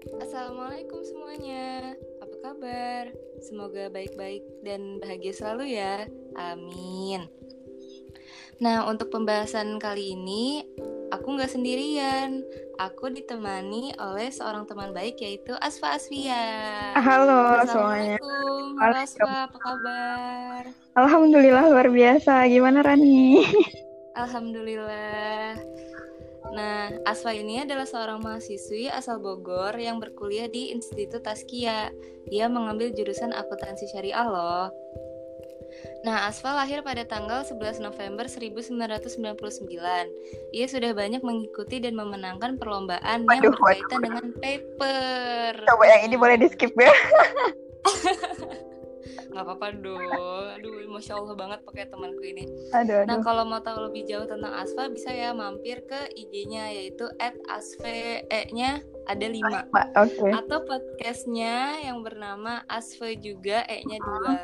Assalamualaikum semuanya. Apa kabar? Semoga baik-baik dan bahagia selalu ya. Amin. Nah, untuk pembahasan kali ini, aku nggak sendirian. Aku ditemani oleh seorang teman baik yaitu Asfa Asfia. Halo semuanya. Assalamualaikum. Halo Asfa, apa kabar? Alhamdulillah luar biasa. Gimana Rani? Alhamdulillah. Nah, Asfa ini adalah seorang mahasiswi asal Bogor yang berkuliah di Institut Taskia. Dia mengambil jurusan akuntansi syariah loh. Nah, Asfa lahir pada tanggal 11 November 1999. Ia sudah banyak mengikuti dan memenangkan perlombaan yang berkaitan waduh. dengan paper. Coba yang ini boleh di skip ya. Nggak apa-apa dong. Aduh, masya Allah banget pakai temanku ini. Aduh, Nah, aduh. kalau mau tahu lebih jauh tentang Asfa, bisa ya mampir ke IG-nya yaitu @asve-nya ada 5 Mbak, Oke. atau podcastnya yang bernama Asve juga E-nya dua.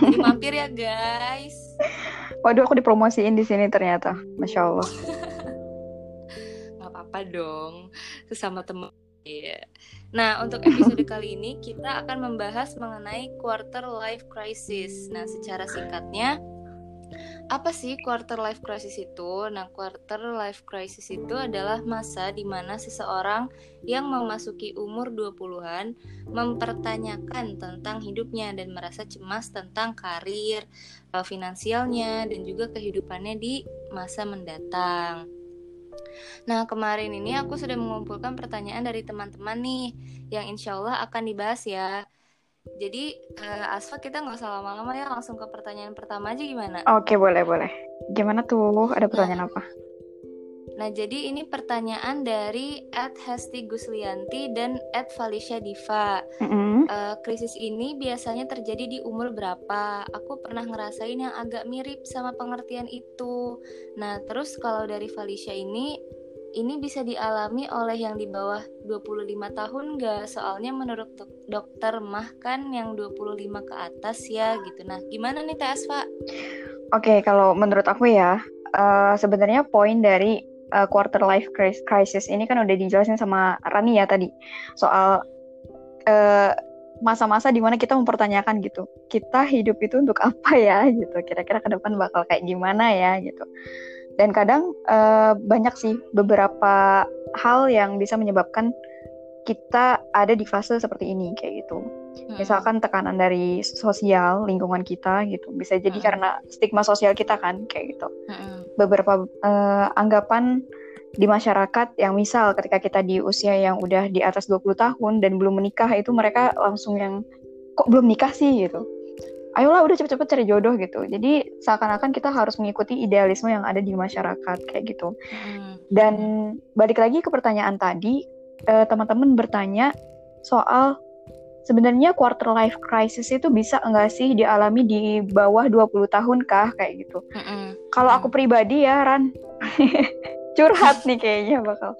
Jadi mampir ya guys. Waduh, aku dipromosiin di sini ternyata. Masya Allah. Nggak apa-apa dong, sesama teman. Iya. Nah, untuk episode kali ini kita akan membahas mengenai quarter life crisis. Nah, secara singkatnya apa sih quarter life crisis itu? Nah, quarter life crisis itu adalah masa di mana seseorang yang memasuki umur 20-an mempertanyakan tentang hidupnya dan merasa cemas tentang karir, eh, finansialnya, dan juga kehidupannya di masa mendatang. Nah, kemarin ini aku sudah mengumpulkan pertanyaan dari teman-teman nih yang insya Allah akan dibahas ya. Jadi, eh, Asfa kita nggak usah lama-lama ya, langsung ke pertanyaan pertama aja gimana? Oke, boleh, boleh. Gimana tuh? Ada pertanyaan apa? Nah, jadi ini pertanyaan dari Ed Hesti Guslianti dan Ed Felicia Diva. Eh, krisis ini biasanya terjadi di umur berapa? Aku pernah ngerasain yang agak mirip sama pengertian itu. Nah, terus kalau dari Felicia ini, ini bisa dialami oleh yang di bawah 25 tahun nggak? Soalnya menurut dok- dokter mah kan yang 25 ke atas ya gitu. Nah, gimana nih Teh Asfa? Oke, kalau menurut aku ya, eh, sebenarnya poin dari eh, quarter life cris- crisis ini kan udah dijelasin sama Rani ya tadi soal eh, masa-masa di mana kita mempertanyakan gitu, kita hidup itu untuk apa ya gitu, kira-kira ke depan bakal kayak gimana ya gitu. Dan kadang eh, banyak sih beberapa hal yang bisa menyebabkan kita ada di fase seperti ini kayak gitu Hmm. misalkan tekanan dari sosial lingkungan kita gitu bisa jadi Mm-mm. karena stigma sosial kita kan kayak gitu Mm-mm. beberapa eh, anggapan di masyarakat yang misal ketika kita di usia yang udah di atas 20 tahun dan belum menikah itu mereka langsung yang kok belum nikah sih gitu ayolah udah cepet-cepet cari jodoh gitu jadi seakan-akan kita harus mengikuti idealisme yang ada di masyarakat kayak gitu Mm-mm. dan balik lagi ke pertanyaan tadi, eh, teman-teman bertanya soal sebenarnya quarter life crisis itu bisa enggak sih dialami di bawah 20 tahun kah kayak gitu. Mm-mm. Kalau aku pribadi ya Ran, curhat nih kayaknya bakal.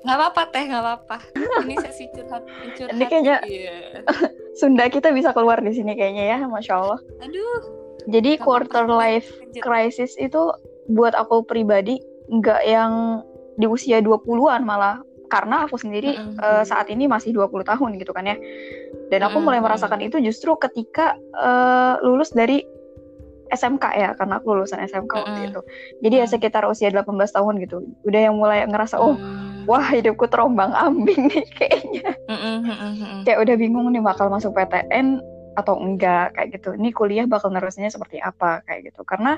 nggak apa-apa teh nggak apa-apa ini sesi curhat curhat Ini kayaknya- iya. Sunda kita bisa keluar di sini kayaknya ya, masya Allah. aduh Jadi quarter apa-apa. life crisis itu buat aku pribadi nggak yang di usia 20-an malah karena aku sendiri Mm-mm. eh, saat ini masih 20 tahun gitu kan ya. Dan aku mulai merasakan itu justru ketika eh, lulus dari SMK ya, karena aku lulusan SMK waktu Mm-mm. itu. Jadi ya Mm. sekitar usia 18 tahun gitu. Udah yang mulai ngerasa oh, Hmm. wah hidupku terombang ambing nih kayaknya. Kayak udah bingung nih bakal masuk PTN atau enggak kayak gitu. Ini kuliah bakal nerusnya seperti apa kayak gitu. Karena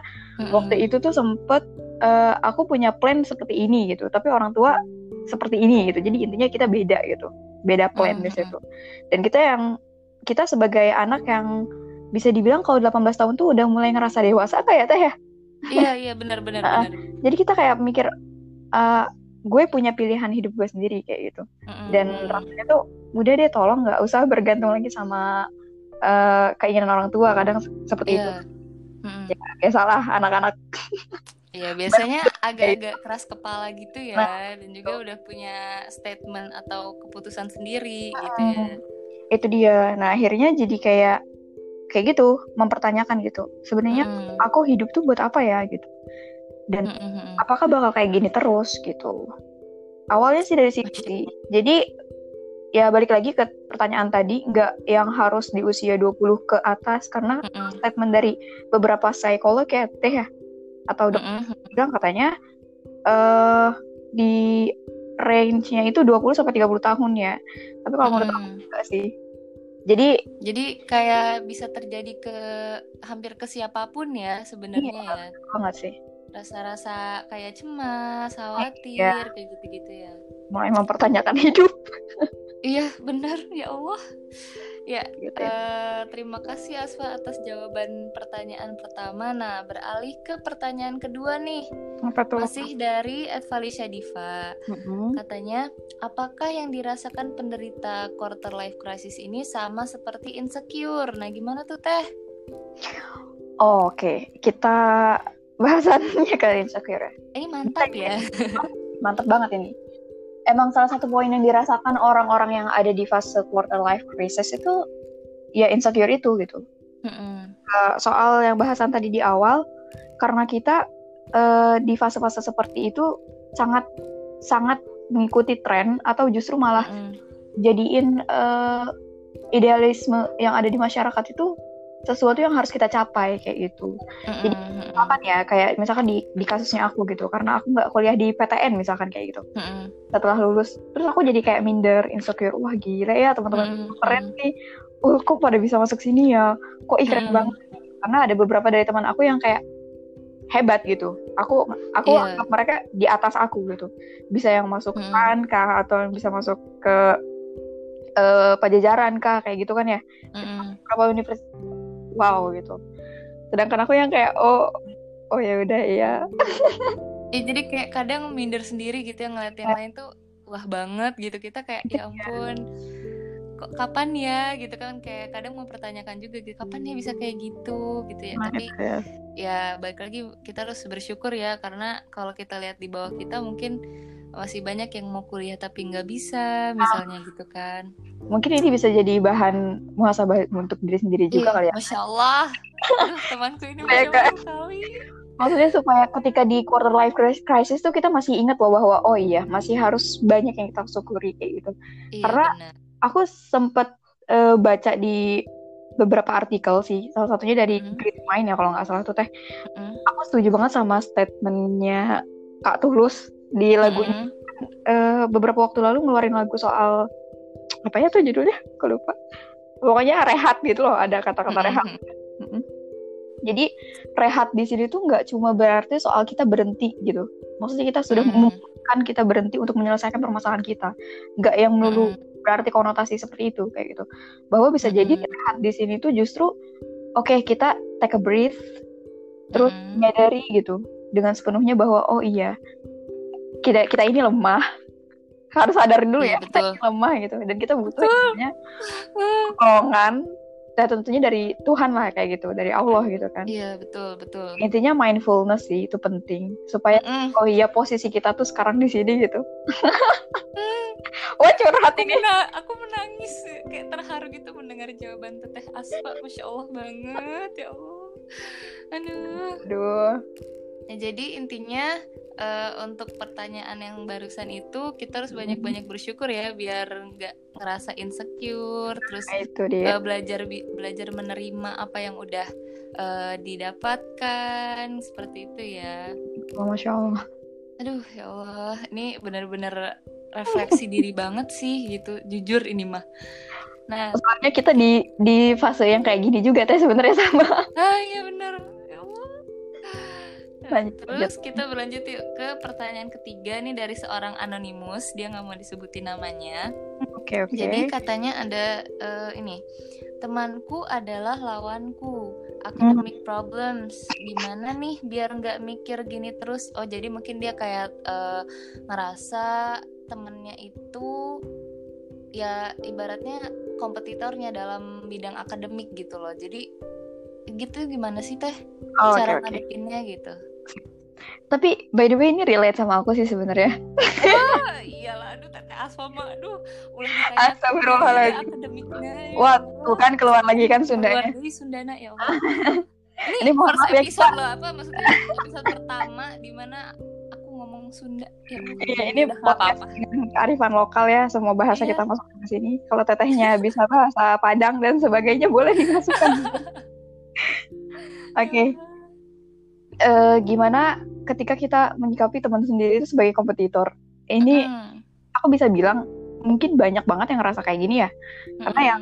waktu itu tuh sempet eh, aku punya plan seperti ini gitu tapi orang tua seperti ini gitu jadi intinya kita beda gitu beda plan di situ dan kita yang kita sebagai anak yang bisa dibilang kalau 18 tahun tuh udah mulai ngerasa dewasa kayak teh ya? Iya iya benar benar benar. Jadi kita kayak mikir eh, gue punya pilihan hidup gue sendiri kayak gitu. Mm-mm, dan rasanya tuh udah deh tolong nggak usah bergantung lagi sama eh, keinginan orang tua kadang seperti itu. Iya Mm-mm. ya salah anak-anak. Iya, biasanya agak-agak keras kepala gitu ya, Nah, dan juga udah punya statement atau keputusan sendiri gitu ya. itu dia. Nah akhirnya jadi kayak kayak gitu mempertanyakan gitu sebenarnya Mm-mm. aku hidup tuh buat apa ya gitu dan Mm-mm, mm-mm. apakah bakal kayak gini terus gitu awalnya sih dari situ sih jadi ya balik lagi ke pertanyaan tadi nggak yang harus di usia 20 ke atas karena Mm-mm. statement dari beberapa psikolog ya teh ya atau dokter Mm-mm. bilang katanya eh di range-nya itu 20 sampai 30 tahun ya. Tapi kalau menurut aku enggak sih. Jadi Jadi kayak bisa terjadi ke hampir ke siapa pun ya sebenarnya Iya. ya. banget sih Rasa-rasa kayak cemas, khawatir, Iya. kayak gitu-gitu ya. mulai mempertanyakan hidup Iya, benar ya Allah. Ya, gitu ya. eh, terima kasih Asfa atas jawaban pertanyaan pertama. Nah, beralih ke pertanyaan kedua nih. Apa tuh? Masih dari Evalisha Diva. Mm-mm. Katanya, apakah yang dirasakan penderita quarter life crisis ini sama seperti insecure? Nah, gimana tuh Teh? Oh, Oke, kita bahasannya ke insecure. ya. Ini mantap ya. Mantap banget ini. Emang salah satu poin yang dirasakan orang-orang yang ada di fase quarter life crisis itu ya insecure itu gitu. Mm-mm. Uh, soal yang bahasan tadi di awal, karena kita uh, di fase-fase seperti itu sangat sangat mengikuti tren atau justru malah Mm-mm. jadiin uh, idealisme yang ada di masyarakat itu sesuatu yang harus kita capai kayak gitu. Mm-mm. Misalkan ya kayak misalkan di di kasusnya aku gitu, karena aku nggak kuliah di PTN misalkan kayak gitu. Mm-mm. Setelah lulus, terus aku jadi kayak minder, insecure. Wah gila ya teman-teman Mm-mm. keren nih. Uh, kok pada bisa masuk sini ya? Kok ih keren Mm-mm. banget. Karena ada beberapa dari teman aku yang kayak hebat gitu. Aku aku Iya. anggap mereka di atas aku gitu. Bisa yang masuk Mm-mm. PAN kah atau yang bisa masuk ke eh, pajajaran kah kayak gitu kan ya. Berapa universitas wow gitu. Sedangkan aku yang kayak oh oh ya udah ya. Ya, jadi kayak kadang minder sendiri gitu yang ngeliat yang lain tuh wah banget gitu. Kita kayak ya ampun kok kapan ya? Gitu kan kayak kadang mempertanyakan juga gitu kapan ya bisa kayak gitu? Gitu ya. Nah, tapi itu ya. ya balik lagi kita harus bersyukur ya karena kalau kita lihat di bawah kita mungkin masih banyak yang mau kuliah tapi nggak bisa misalnya gitu kan Mungkin ini bisa jadi bahan muhasabah untuk diri sendiri juga Ih, kali ya. masya Allah Aduh, temanku ini Kayak masya Allah kali Maksudnya supaya ketika di quarter life cri- crisis tuh kita masih ingat loh bahwa oh iya masih harus banyak yang kita syukuri kayak gitu. iya Karena- benar Aku sempet eh, baca di beberapa artikel sih, salah satunya dari Mhm. Great Mind ya kalau nggak salah tuh teh. Mm-mm. Aku setuju banget sama statementnya Kak Tulus di lagunya. Mm-mm. Eh, beberapa waktu lalu ngeluarin lagu soal apa ya tuh judulnya? Aku lupa. Pokoknya rehat gitu loh, ada kata-kata rehat. Mm-mm. Jadi rehat di sini tuh nggak cuma berarti soal kita berhenti gitu. Maksudnya kita sudah Mm-mm. memutuskan kita berhenti untuk menyelesaikan permasalahan kita. Nggak yang melulu Mm-mm. berarti konotasi seperti itu kayak gitu. Bahwa bisa jadi Mm-mm. rehat di sini tuh justru oke kita take a breath terus menyadari gitu dengan sepenuhnya bahwa oh iya kita kita ini lemah. Harus sadarin dulu Iya, ya kita ini lemah gitu. Dan kita butuh namanya pertolongan dan tentunya dari Tuhan lah kayak gitu. Dari Allah gitu kan. Iya betul betul. intinya mindfulness sih itu penting. Supaya Mm-mm. oh iya posisi kita tuh sekarang di sini gitu. Wah curhat Aku, ini. mena- aku menangis kayak terharu gitu mendengar jawaban Teteh Asfa, masya Allah banget ya Allah. Aduh. aduh Ya, jadi intinya eh, untuk pertanyaan yang barusan itu kita harus banyak-banyak bersyukur ya biar nggak ngerasa insecure, terus nah, itu dia. eh, belajar belajar menerima apa yang udah eh, didapatkan seperti itu ya. oh, masya Allah. Aduh ya Allah, ini benar-benar refleksi diri banget sih gitu, jujur ini mah. Nah, soalnya kita di di fase yang kayak gini juga teh sebenarnya sama. Ah iya benar, Lanjut, terus kita berlanjut yuk ke pertanyaan ketiga nih dari seorang anonimus, dia nggak mau disebutin namanya. oke oke Jadi katanya ada eh, ini, temanku adalah lawanku, academic problems. Gimana nih biar nggak mikir gini terus? Oh jadi mungkin dia kayak eh, ngerasa temennya itu ya ibaratnya kompetitornya dalam bidang akademik gitu loh. Jadi gitu gimana sih teh Oh, cara oke ngadepinnya gitu? Tapi by the way ini relate sama aku sih sebenarnya Ah, iyalah, aduh teteh asma aduh ulah ditanya Astagfirullahaladzim. akademiknya. ya Wah, tuh kan keluar lagi kan Keluar Sundanya. dari Sundana ya Allah. Ini mohon first maaf ya, episode loh apa maksudnya episode pertama di mana aku ngomong Sunda. Ya, Iya, ini podcast apa-apa. dengan kearifan lokal ya, semua bahasa Iya. kita masukkan ke sini. Kalau tetehnya bisa bahasa Padang dan sebagainya boleh dimasukkan. Oke, Eh, gimana ketika kita menyikapi teman sendiri itu sebagai kompetitor? Ini Mm, aku bisa bilang mungkin banyak banget yang ngerasa kayak gini ya. Karena yang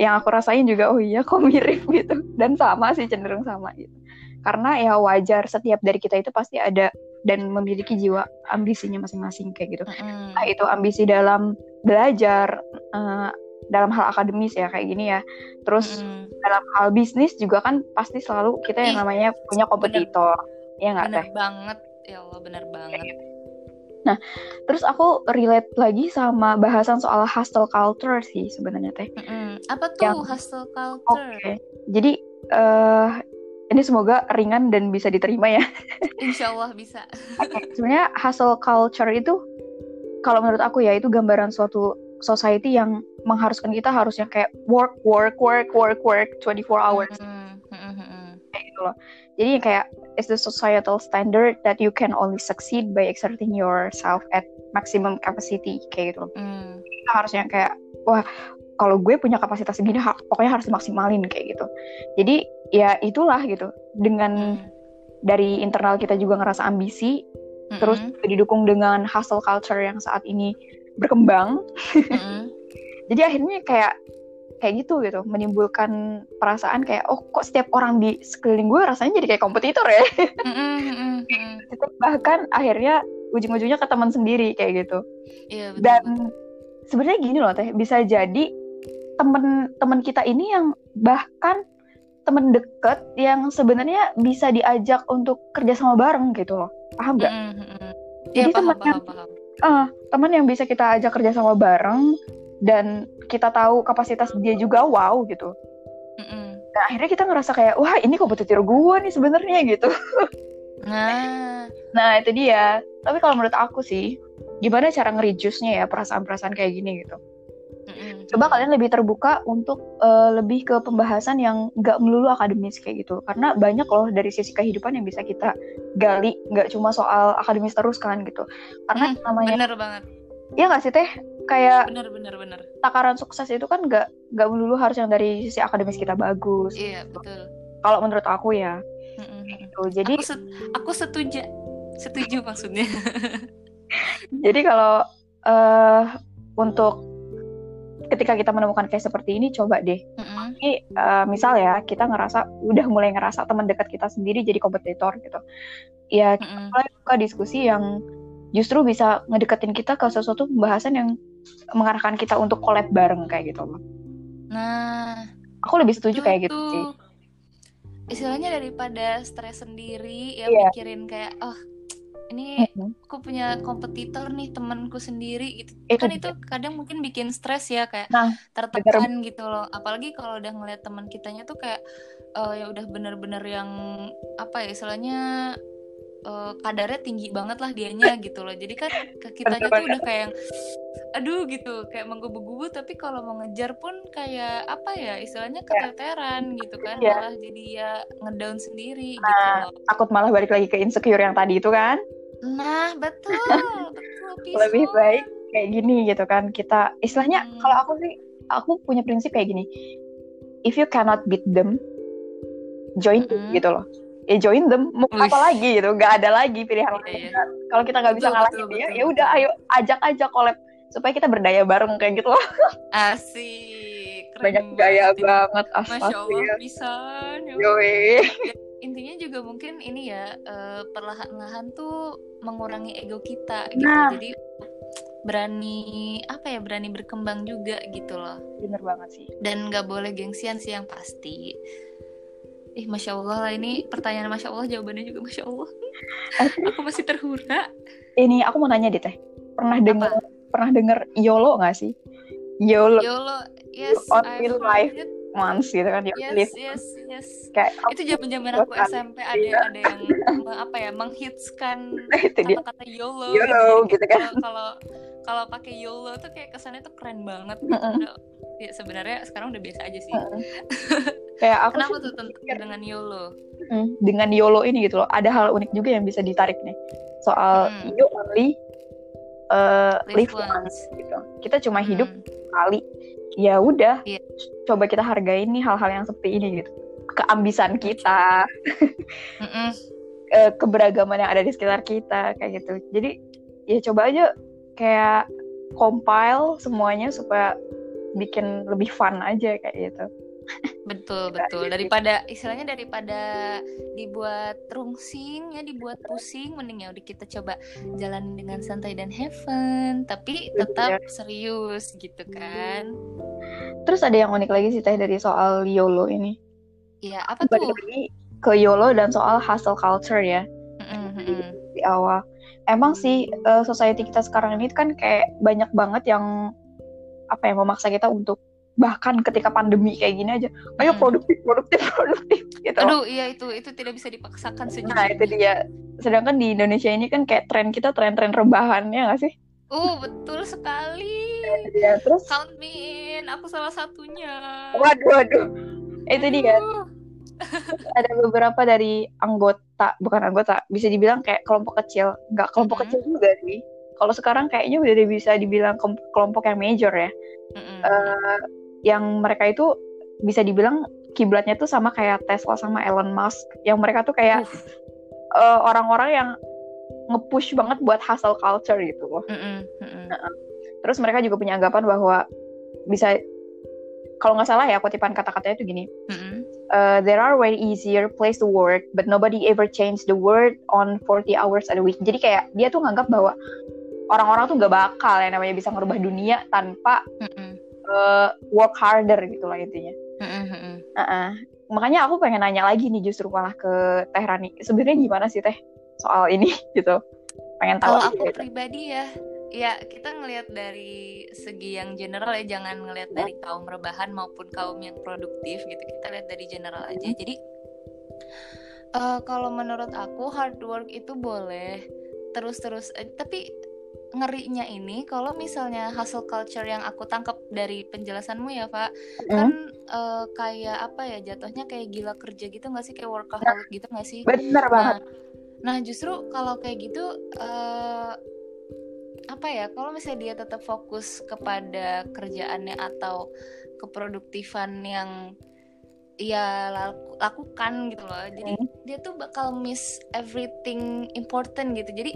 yang aku rasain juga oh iya kok mirip gitu dan sama sih cenderung sama gitu. Karena ya wajar setiap dari kita itu pasti ada dan memiliki jiwa ambisinya masing-masing kayak gitu. mm, Entah itu ambisi dalam belajar eh, dalam hal akademis ya kayak gini ya. Terus mm, dalam hal bisnis juga kan pasti selalu kita yang Ih, namanya punya kompetitor. Ya nggak bener teh? banget. Ya Allah, bener banget. Terus aku relate lagi sama bahasan soal hustle culture sih sebenarnya teh. Mm-mm. Apa tuh Yang- hustle Oke. culture? Jadi eh ini semoga ringan dan bisa diterima ya. Insya Allah bisa. Sebenarnya hustle culture itu kalau menurut aku ya itu gambaran suatu society yang mengharuskan kita harusnya kayak work work work work work 24 hours Mm, mm, mm, mm. kayak gitu loh. Jadi kayak it's the societal standard that you can only succeed by exerting yourself at maximum capacity kayak gitu loh. Mm, Kita harusnya kayak wah kalau gue punya kapasitas segini ha- pokoknya harus dimaksimalin kayak gitu. Jadi ya itulah gitu. Dengan mm, dari internal kita juga ngerasa ambisi mm, terus mm, juga didukung dengan hustle culture yang saat ini berkembang mm, mm. jadi akhirnya kayak kayak gitu gitu menimbulkan perasaan kayak oh kok setiap orang di sekeliling gue rasanya jadi kayak kompetitor ya Mm, mm, mm, mm. Itu bahkan akhirnya ujung-ujungnya ke teman sendiri kayak gitu Iya betul. dan sebenarnya gini loh teh bisa jadi temen-temen kita ini yang bahkan temen deket yang sebenarnya bisa diajak untuk kerjasama bareng gitu loh paham gak? Mm, mm, mm. Jadi Iya paham teman yang- paham Ah, teman yang bisa kita ajak kerjasama bareng dan kita tahu kapasitas dia juga wow gitu. Mm, mm. Dan akhirnya kita ngerasa kayak wah ini kompetitor gue nih sebenarnya gitu. Nah, Nah itu dia. Tapi kalau menurut aku sih, gimana cara ngereduce-nya ya perasaan-perasaan kayak gini gitu. Mm, mm. Coba kalian lebih terbuka untuk eh, lebih ke pembahasan yang nggak melulu akademis kayak gitu. Karena banyak loh dari sisi kehidupan yang bisa kita gali, nggak cuma soal akademis terus kan gitu. Karena Hmm, namanya, bener banget. ya nggak sih teh? Kayak Bener bener bener. takaran sukses itu kan nggak nggak melulu harus yang dari sisi akademis kita bagus. Iya betul. Kalau menurut aku ya, Mm, mm, mm. gitu. Jadi Aku, set- aku setuju. Setuju maksudnya. jadi kalau eh untuk ketika kita menemukan kayak seperti ini, coba deh. Mm, mm. Ini eh, misal ya kita ngerasa udah mulai ngerasa teman dekat kita sendiri jadi kompetitor gitu. Ya Mm, mm. mulai buka diskusi yang justru bisa ngedeketin kita ke sesuatu pembahasan yang mengarahkan kita untuk collab bareng kayak gitu loh. Nah, Aku lebih setuju kayak gitu sih. Istilahnya daripada stres sendiri ya Iya. mikirin kayak oh ini aku punya kompetitor nih temanku sendiri gitu. Itu kan dia. itu kadang mungkin bikin stres ya kayak Nah, tertekan gitu loh. Apalagi kalau udah ngeliat teman kitanya tuh kayak eh, ya udah bener-bener yang apa ya istilahnya eh, kadarnya tinggi banget lah dianya gitu loh. Jadi kan ke kitanya tuh udah kayak yang, aduh gitu kayak menggebu-gebu tapi kalau mau ngejar pun kayak apa ya istilahnya keteteran gitu kan Iya. malah jadi ya ngedown sendiri gitu Nah, loh. takut malah balik lagi ke insecure yang tadi itu kan. Nah, betul, betul. Lebih baik kayak gini gitu kan kita istilahnya Hmm. kalau aku sih aku punya prinsip kayak gini if you cannot beat them join them Mm-mm. gitu loh ya join them mau apa lagi gitu nggak ada lagi pilihan Iya, lain iya. kan. kalau kita nggak bisa Betul, ngalahin betul, dia ya udah ayo ajak aja collab supaya kita berdaya bareng kayak gitu loh Asik. Keren banyak gaya banget banget Masya Allah astaga pisan. Yoi. Intinya juga mungkin ini ya eh, perlahan-lahan tuh mengurangi ego kita gitu. Nah. jadi berani apa ya berani berkembang juga gitu loh. Bener banget sih. Dan nggak boleh gengsian sih yang pasti. Ih masya allah lah ini pertanyaan masya allah jawabannya juga masya allah. Aku masih terhura. Ini aku mau nanya deh teh. Pernah denger pernah denger YOLO nggak sih? YOLO. Yolo yes On I've real heard life. it. Months gitu kan you yes live yes yes kayak itu zaman zaman aku SMP ada Iya. ada yang apa ya menghitskan kata-kata YOLO YOLO, gitu, gitu kan. Kalau- kalau pakai YOLO tuh kayak kesannya tuh keren banget. Mm-mm. Udah- ya sebenarnya sekarang udah biasa aja sih Mm-mm. kayak aku kenapa tuh ten- mikir, dengan YOLO mm, dengan YOLO ini gitu loh ada hal unik juga yang bisa ditarik nih soal Hmm. you only uh, Live live once. once gitu kita cuma hidup Hmm. sekali ya udah Iya. coba kita hargai nih hal-hal yang seperti ini gitu. Keambisan kita. Eh, keberagaman yang ada di sekitar kita kayak gitu. Jadi ya coba aja kayak compile semuanya supaya bikin lebih fun aja kayak gitu betul Iya, betul. gitu. daripada istilahnya daripada dibuat rungsing ya dibuat pusing mending ya udah kita coba jalan dengan santai dan have fun. Tapi tetap serius gitu kan. Terus ada yang unik lagi sih teh dari soal YOLO ini. Ya apa balik tuh? lagi ke YOLO dan soal hustle culture ya. Mm-mm, mm-mm. di awal. Emang sih eh, society kita sekarang ini kan kayak banyak banget yang apa ya memaksa kita untuk bahkan ketika pandemi kayak gini aja ayo Mm. produktif produktif produktif gitu aduh iya itu itu tidak bisa dipaksakan Nah sejujurnya itu dia. Sedangkan di Indonesia ini kan kayak tren kita tren-tren rebahan ya nggak sih? uh betul sekali Ya, terus count me in aku salah satunya waduh waduh. Itu dia. Aduh. Ada beberapa dari anggota, bukan anggota, bisa dibilang kayak kelompok kecil. Nggak kelompok Mhm. kecil juga sih. Kalau sekarang kayaknya udah bisa dibilang kelompok yang major ya. Mm-mm. Eh, yang mereka itu bisa dibilang kiblatnya tuh sama kayak Tesla sama Elon Musk. Yang mereka tuh kayak eh, orang-orang yang nge-push banget buat hustle culture gitu loh. Mm-mm, mm-mm. Terus mereka juga punya anggapan bahwa bisa kalau nggak salah ya kutipan kata-katanya itu gini. Mm-mm. uh, there are way easier place to work, but nobody ever change the world on 40 hours a week. Jadi kayak dia tuh nganggap bahwa orang-orang tuh nggak bakal yang namanya bisa ngerubah dunia tanpa Mm-mm. Uh, work harder gitu lah intinya. Mm-mm. Uh-uh. Makanya aku pengen nanya lagi nih justru malah ke Teh Rani. Sebenarnya gimana sih Teh soal ini gitu? Pengen tahu Kalau aku gitu. pribadi ya, ya kita ngelihat dari segi yang general ya, jangan ngelihat dari kaum rebahan maupun kaum yang produktif gitu. Kita lihat dari general aja. Jadi eh, kalau menurut aku hard work itu boleh terus-terus, eh, tapi ngerinya ini kalau misalnya hustle culture yang aku tangkap dari penjelasanmu ya Pak Mm. kan eh, kayak apa ya jatuhnya kayak gila kerja gitu nggak sih kayak workaholic gitu nggak sih Bener banget. Nah, justru kalau kayak gitu eh apa ya? Kalau misalnya dia tetap fokus kepada kerjaannya atau keproduktifan yang ya laku- lakukan gitu loh. Jadi Hmm. dia tuh bakal miss everything important gitu. Jadi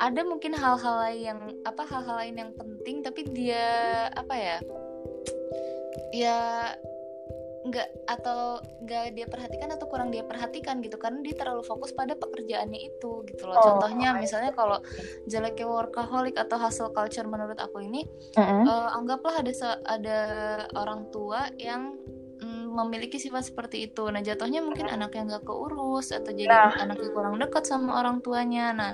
ada mungkin hal-hal lain yang apa hal-hal lain yang penting tapi dia apa ya? Ya nggak atau nggak dia perhatikan atau kurang dia perhatikan gitu karena dia terlalu fokus pada pekerjaannya itu gitu loh Oh, contohnya I misalnya kalau jeleknya workaholic atau hustle culture menurut aku ini Mm-mm. eh, anggaplah ada ada orang tua yang mm, memiliki sifat seperti itu nah jatuhnya mungkin anaknya nggak keurus atau jadi Nah. anaknya kurang dekat sama orang tuanya nah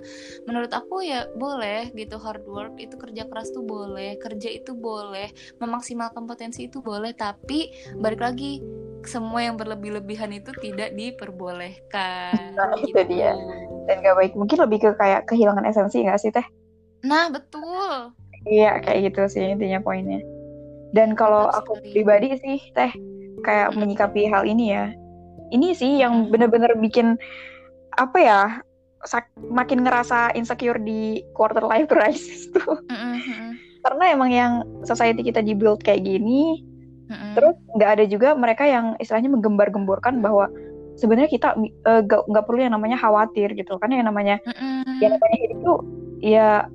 menurut aku ya boleh gitu hard work itu kerja keras tuh boleh kerja itu boleh memaksimalkan potensi itu boleh tapi balik lagi semua yang berlebih-lebihan itu tidak diperbolehkan Nah, itu gitu. dia. Dan gak baik. Mungkin lebih ke kayak kehilangan esensi nggak sih Teh? nah betul Iya, kayak gitu sih intinya poinnya. Dan kalau aku pribadi sih, Teh, kayak menyikapi hal ini ya. Ini sih yang bener-bener bikin apa ya? sak- makin ngerasa insecure di quarter life crisis tuh. Mm-mm, Karena emang yang society kita dibuild kayak gini, mm-mm. terus nggak ada juga mereka yang istilahnya menggembar-gemborkan bahwa sebenarnya kita eh, nggak nggak perlu yang namanya khawatir gitu. Kan yang namanya Mm-mm. yang namanya hidup tuh ya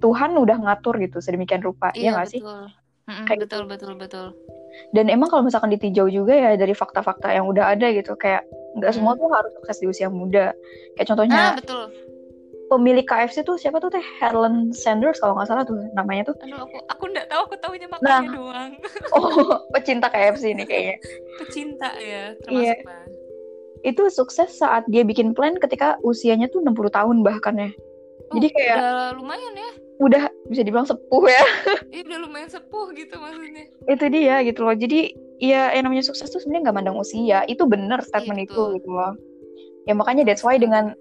Tuhan udah ngatur gitu sedemikian rupa, Iya ya nggak sih? betul. Mm-mm, Kayak betul betul betul. Dan emang kalau misalkan ditinjau juga ya dari fakta-fakta yang udah ada gitu, kayak nggak semua Hmm. tuh harus sukses di usia muda. Kayak contohnya Nah betul. pemilik KFC tuh siapa tuh teh Helen Sanders kalau nggak salah tuh namanya tuh. Aduh aku aku nggak tahu aku tahunya makannya doang. Oh, pecinta KFC nih kayaknya. Pecinta ya Iya. termasuk Bang. Itu sukses saat dia bikin plan ketika usianya tuh 60 tahun bahkan ya. Jadi Oh, kayak udah lumayan ya. Udah bisa dibilang sepuh ya. Iya udah lumayan sepuh gitu maksudnya. Itu dia gitu loh. Jadi ya yang namanya sukses tuh sebenarnya nggak mandang usia itu bener statement Iya, itu betul. gitu loh ya makanya that's why dengan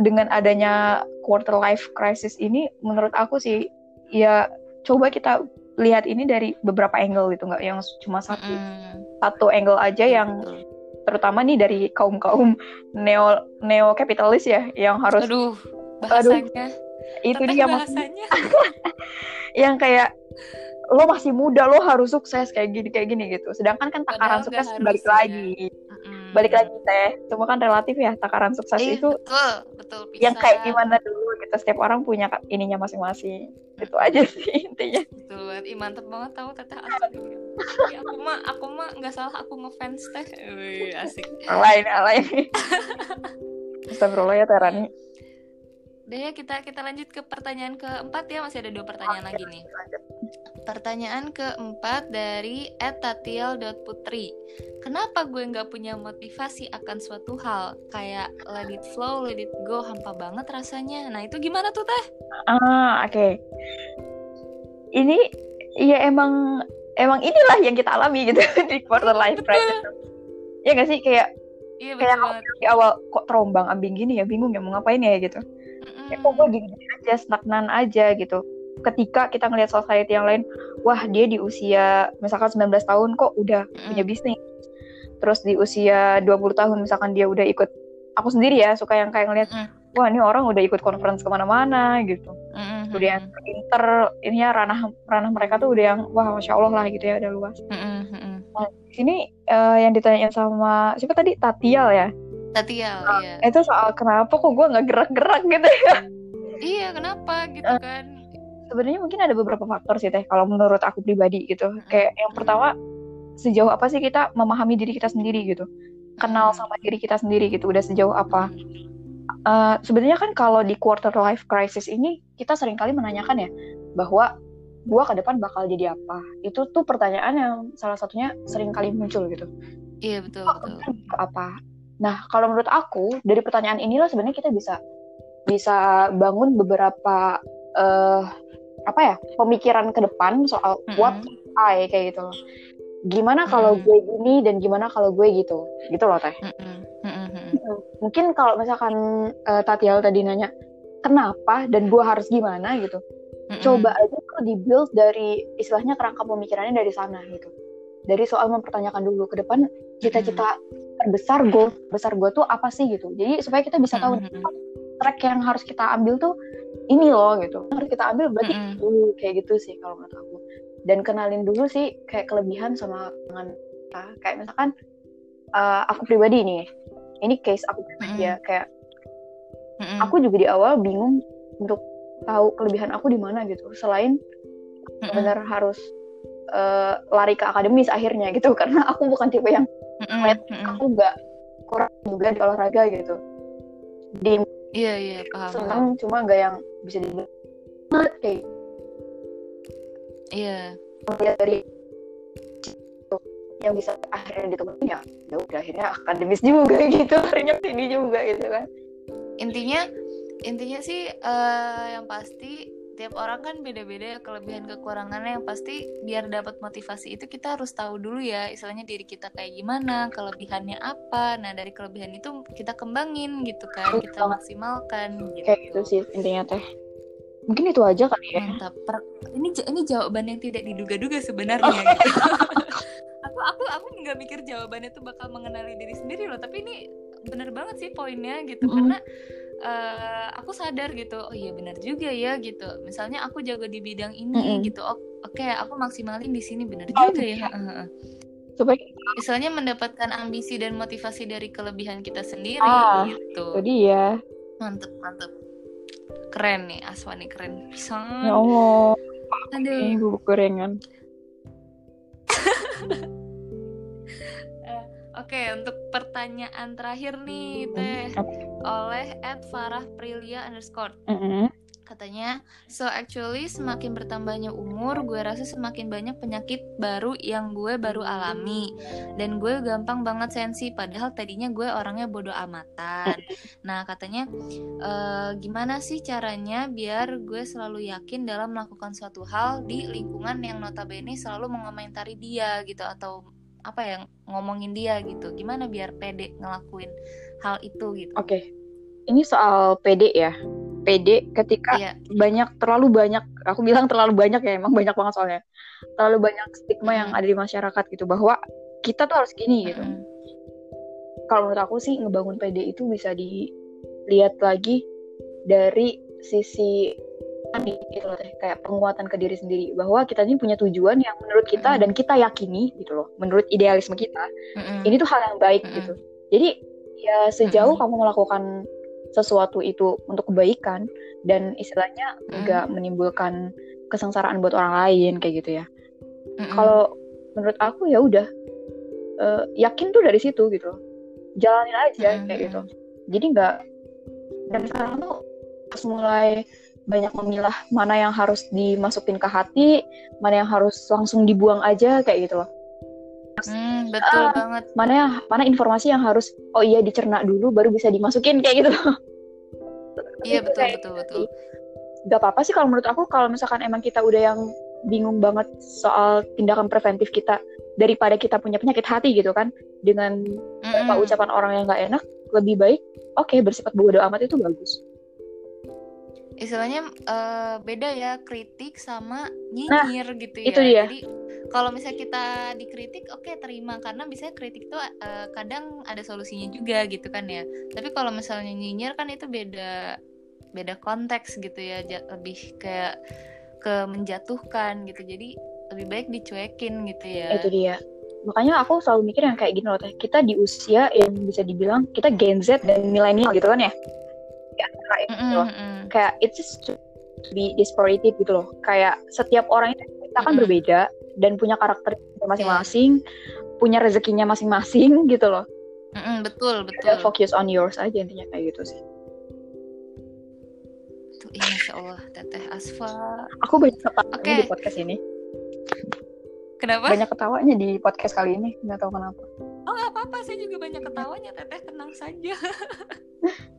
dengan adanya quarter life crisis ini menurut aku sih ya coba kita lihat ini dari beberapa angle gitu nggak yang cuma satu Mm-mm. satu angle aja Iya, yang betul. terutama nih dari kaum kaum neo neo kapitalis ya yang harus aduh bahasanya itu dia maksudnya bahasanya yang kayak lo masih muda lo harus sukses kayak gini kayak gini gitu. Sedangkan kan takaran Padahal sukses balik ya. lagi. Mm-mm. balik lagi teh. Semua kan relatif ya takaran sukses Eh, itu betul. Betul yang kayak gimana dulu gitu. Setiap orang punya ininya masing-masing. Itu aja sih intinya. Betul. Banget Ih, mantep banget tahu teteh. Ya, aku mah aku mah nggak salah aku ngefans teh. Wih, asik. Lain lain. Astagfirullah ya Terani Udah ya kita kita lanjut ke pertanyaan keempat ya masih ada dua pertanyaan lagi nih. Pertanyaan keempat dari @tatiel.putri. Kenapa gue nggak punya motivasi akan suatu hal kayak let it flow, let it go, hampa banget rasanya. Nah itu gimana tuh teh? ah oke ini ya emang emang inilah yang kita alami gitu di quarter life crisis ya gak sih kayak Iya betul Kayak banget. di awal kok terombang ambing gini ya bingung ya mau ngapain ya gitu Mm-mm. ya kok gue gini aja stagnan aja gitu ketika kita ngelihat society yang lain wah dia di usia misalkan 19 tahun kok udah Mm-mm. punya bisnis terus di usia 20 tahun misalkan dia udah ikut aku sendiri ya suka yang kayak ngeliat Mm. wah ini orang udah ikut conference ke mana-mana gitu Mm-mm. udah yang pinter ini ya ranah ranah mereka tuh udah yang wah masya allah lah gitu ya udah luas Mm-mm. Mm-mm. di sini eh, yang ditanyain sama siapa tadi Tatial ya Tatiel, Ah. iya. itu soal kenapa kok gue nggak gerak-gerak gitu ya Iya kenapa gitu Eh. kan? sebenarnya mungkin ada beberapa faktor sih teh kalau menurut aku pribadi gitu Mm-mm. kayak yang pertama sejauh apa sih kita memahami diri kita sendiri gitu kenal sama diri kita sendiri gitu udah sejauh apa Eh, sebenarnya kan kalau di quarter life crisis ini kita sering kali menanyakan ya bahwa gua ke depan bakal jadi apa itu tuh pertanyaan yang salah satunya sering kali muncul gitu Iya betul betul. apa nah kalau menurut aku dari pertanyaan inilah sebenarnya kita bisa bisa bangun beberapa eh apa ya pemikiran ke depan soal what Mm-mm. I kayak gitu loh gimana kalau Mm-mm. gue gini dan gimana kalau gue gitu gitu loh teh Mm-mm. Mm-mm. Mm-mm. mungkin kalau misalkan eh, Tatial tadi nanya kenapa dan gue harus gimana gitu Mm-mm. coba aja tuh di build dari istilahnya kerangka pemikirannya dari sana gitu dari soal mempertanyakan dulu ke depan cita-cita terbesar gue besar gue tuh apa sih gitu jadi supaya kita bisa tahu Mm-mm. track yang harus kita ambil tuh ini loh gitu harus kita ambil berarti Mm-mm. dulu kayak gitu sih kalau menurut aku dan kenalin dulu sih kayak kelebihan sama dengan kita kayak misalkan eh, aku pribadi nih ini case aku pribadi ya kayak Mm-mm. aku juga di awal bingung untuk tahu kelebihan aku di mana gitu selain Mm-mm. benar harus eh, lari ke akademis akhirnya gitu karena aku bukan tipe yang Lihat Mm-mm. aku nggak kurang juga di olahraga gitu di Iya iya paham. paham. senang cuma nggak yang bisa di kayak Iya. lihat dari yang bisa akhirnya ditemuin ya ya udah akhirnya akademis juga gitu akhirnya sini juga gitu kan Intinya intinya sih eh, yang pasti tiap orang kan beda-beda kelebihan kekurangannya. Yang pasti biar dapat motivasi itu kita harus tahu dulu ya istilahnya diri kita kayak gimana kelebihannya apa. Nah dari kelebihan itu kita kembangin gitu kan kita maksimalkan gitu. Kayak gitu sih intinya teh. Mungkin itu aja kali ya. Mantap. Per- ini ini jawaban yang tidak diduga-duga sebenarnya. Gitu. aku aku aku nggak mikir jawabannya tuh bakal mengenali diri sendiri loh. Tapi ini bener banget sih poinnya gitu. Mm-mm. karena eh, aku sadar gitu oh iya benar juga ya gitu. Misalnya aku jago di bidang ini Mm-mm. gitu oh, oke aku maksimalin di sini bener Oh, juga ya. Heeh. supaya misalnya mendapatkan ambisi dan motivasi dari kelebihan kita sendiri Ah, gitu. jadi ya mantep mantep. Keren nih Aswani keren ya pisan Allah. Aduh. Ini bubuk gorengan Oke, untuk pertanyaan terakhir nih, Teh. Oleh Ed Farah Prilia underscore. Mm-mm. Katanya, so actually semakin bertambahnya umur, gue rasa semakin banyak penyakit baru yang gue baru alami. Dan gue gampang banget sensi, padahal tadinya gue orangnya bodoh amatan. Nah, katanya, "Eh, gimana sih caranya biar gue selalu yakin dalam melakukan suatu hal di lingkungan yang notabene selalu mengomentari dia gitu, atau apa ya ngomongin dia gitu gimana biar pede ngelakuin hal itu gitu oke okay. ini soal pede ya pede ketika iya. banyak terlalu banyak aku bilang terlalu banyak ya emang banyak banget soalnya terlalu banyak stigma hmm. yang ada di masyarakat gitu bahwa kita tuh harus gini gitu hmm. kalau menurut aku sih ngebangun pede itu bisa dilihat lagi dari sisi gitu loh kayak penguatan ke diri sendiri bahwa kita ini punya tujuan yang menurut kita mm-hmm. dan kita yakini gitu loh menurut idealisme kita mm-hmm. ini tuh hal yang baik mm-hmm. gitu jadi ya sejauh mm-hmm. kamu melakukan sesuatu itu untuk kebaikan dan istilahnya mm-hmm. menimbulkan kesengsaraan buat orang lain kayak gitu ya kalau menurut aku ya udah uh, yakin tuh dari situ gitu loh jalanin aja mm-hmm. kayak gitu jadi nggak dan sekarang tuh pas mulai banyak memilah mana yang harus dimasukin ke hati, mana yang harus langsung dibuang aja kayak gitu loh. Hmm, betul uh, banget. Mana yang mana informasi yang harus oh iya dicerna dulu baru bisa dimasukin kayak gitu loh. Iya betul betul betul. Gak apa-apa sih kalau menurut aku kalau misalkan emang kita udah yang bingung banget soal tindakan preventif kita daripada kita punya penyakit hati gitu kan dengan mm -hmm. ucapan orang yang nggak enak lebih baik oke okay, bersifat bodoh amat itu bagus istilahnya uh, beda ya kritik sama nyinyir nah, gitu ya. Itu dia. Jadi kalau misalnya kita dikritik, oke okay, terima karena bisa kritik tuh uh, kadang ada solusinya juga gitu kan ya. Tapi kalau misalnya nyinyir kan itu beda beda konteks gitu ya, lebih kayak ke menjatuhkan gitu. Jadi lebih baik dicuekin gitu ya. Itu dia. Makanya aku selalu mikir yang kayak gini loh teh. Kita di usia yang bisa dibilang kita Gen Z dan milenial gitu kan ya antara itu mm -hmm. kayak it's just to be disparity gitu loh. Kayak setiap orang itu kita kan mm -hmm. berbeda dan punya karakter masing-masing yeah. punya rezekinya masing-masing gitu loh. Mm -hmm, betul. betul fokus on yours aja intinya kayak gitu sih. Tuh iya masya Allah teteh Asfa. Aku banyak ketawa okay. di podcast ini. Kenapa? Banyak ketawanya di podcast kali ini nggak tahu kenapa. Oh nggak apa-apa saya juga banyak ketawanya teteh tenang saja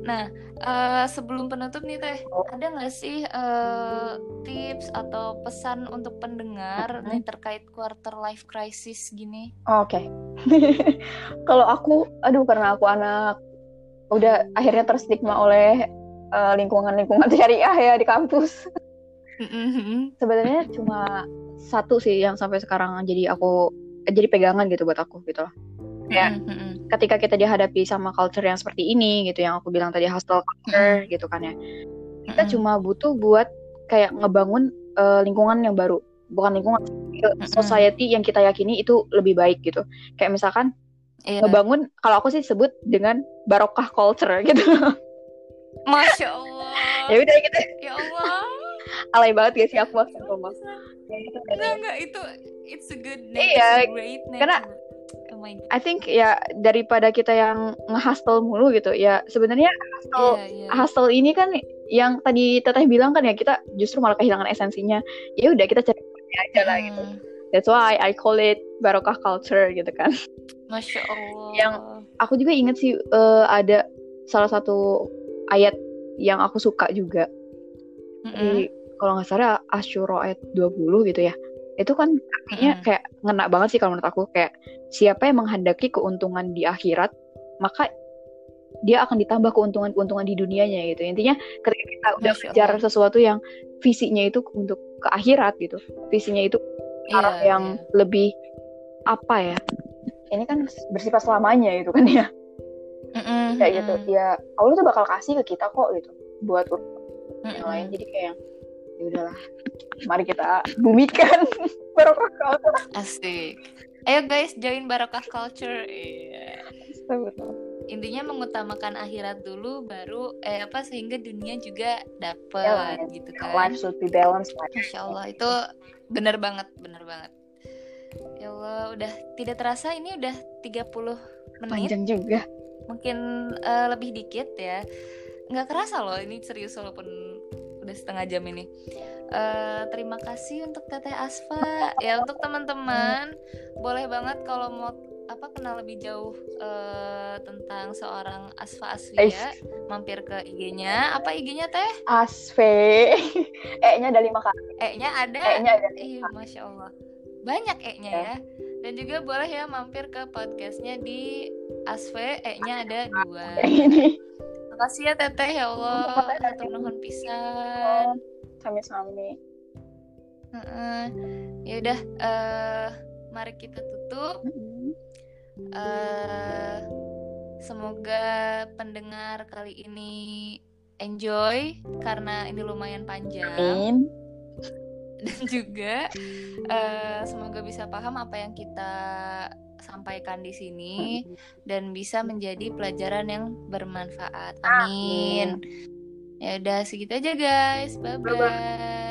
Nah, uh, sebelum penutup nih Teh, oh. ada nggak sih uh, tips atau pesan untuk pendengar nih terkait quarter life crisis gini? Oh, Oke, okay. kalau aku, aduh karena aku anak udah akhirnya terstigma oleh uh, lingkungan-lingkungan syariah ya di kampus. Mm-hmm. Sebenarnya cuma satu sih yang sampai sekarang jadi aku jadi pegangan gitu buat aku gitu loh ya mm-hmm. Ketika kita dihadapi sama culture yang seperti ini gitu yang aku bilang tadi hostile culture mm-hmm. gitu kan ya. Kita mm-hmm. cuma butuh buat kayak ngebangun uh, lingkungan yang baru. Bukan lingkungan mm-hmm. society yang kita yakini itu lebih baik gitu. Kayak misalkan yeah. ngebangun kalau aku sih sebut dengan barokah culture gitu. Masya allah. Ya udah gitu. Ya allah. Alay banget gak sih aku maksud ngomong enggak enggak. Itu it's a good name iya, it's a great name karena I think ya daripada kita yang ngehustle mulu gitu ya sebenarnya hustle yeah, yeah. hustle ini kan yang tadi teteh bilang kan ya kita justru malah kehilangan esensinya. Ya udah kita cari aja lah gitu. Hmm. that's why I call it barokah culture gitu kan. Masya allah. yang aku juga inget sih uh, ada salah satu ayat yang aku suka juga. Mm -hmm. di kalau nggak salah Ashura ayat 20 gitu ya itu kan artinya hmm. kayak ngena banget sih kalau menurut aku kayak siapa yang menghendaki keuntungan di akhirat maka dia akan ditambah keuntungan-keuntungan di dunianya gitu intinya ketika kita udah kejar sesuatu yang visinya itu untuk ke akhirat gitu visinya itu yeah, arah yang yeah. lebih apa ya ini kan bersifat selamanya gitu kan ya mm-hmm. kayak gitu ya Allah tuh bakal kasih ke kita kok gitu buat mm-hmm. yang lain jadi kayak ya udahlah mari kita bumikan barokah culture. Asik. Ayo guys join barokah culture. Yeah. intinya mengutamakan akhirat dulu baru eh apa sehingga dunia juga dapat ya, gitu kan. Life should be balanced masya allah itu benar banget benar banget. Ya allah udah tidak terasa ini udah 30 menit. Panjang juga. Mungkin uh, lebih dikit ya. Nggak kerasa loh ini serius walaupun udah setengah jam ini. Uh, terima kasih untuk Teteh Asfa. Ya untuk teman-teman boleh banget kalau mau apa kenal lebih jauh uh, tentang seorang Asfa Asfia, mampir ke IG-nya. Apa IG-nya Teh? Asfe. E-nya ada lima kali. E-nya ada. E-nya ada. Iya, masya Allah. banyak e-nya ya dan juga boleh ya mampir ke podcastnya di Asve e-nya ada dua makasih ya teteh ya Allah untuk nuhun pisan sami-sami uh, ya udah uh, mari kita tutup. Uh, semoga pendengar kali ini enjoy karena ini lumayan panjang. Amin. dan juga uh, semoga bisa paham apa yang kita sampaikan di sini dan bisa menjadi pelajaran yang bermanfaat. Amin. Ya udah segitu aja guys. Bye bye.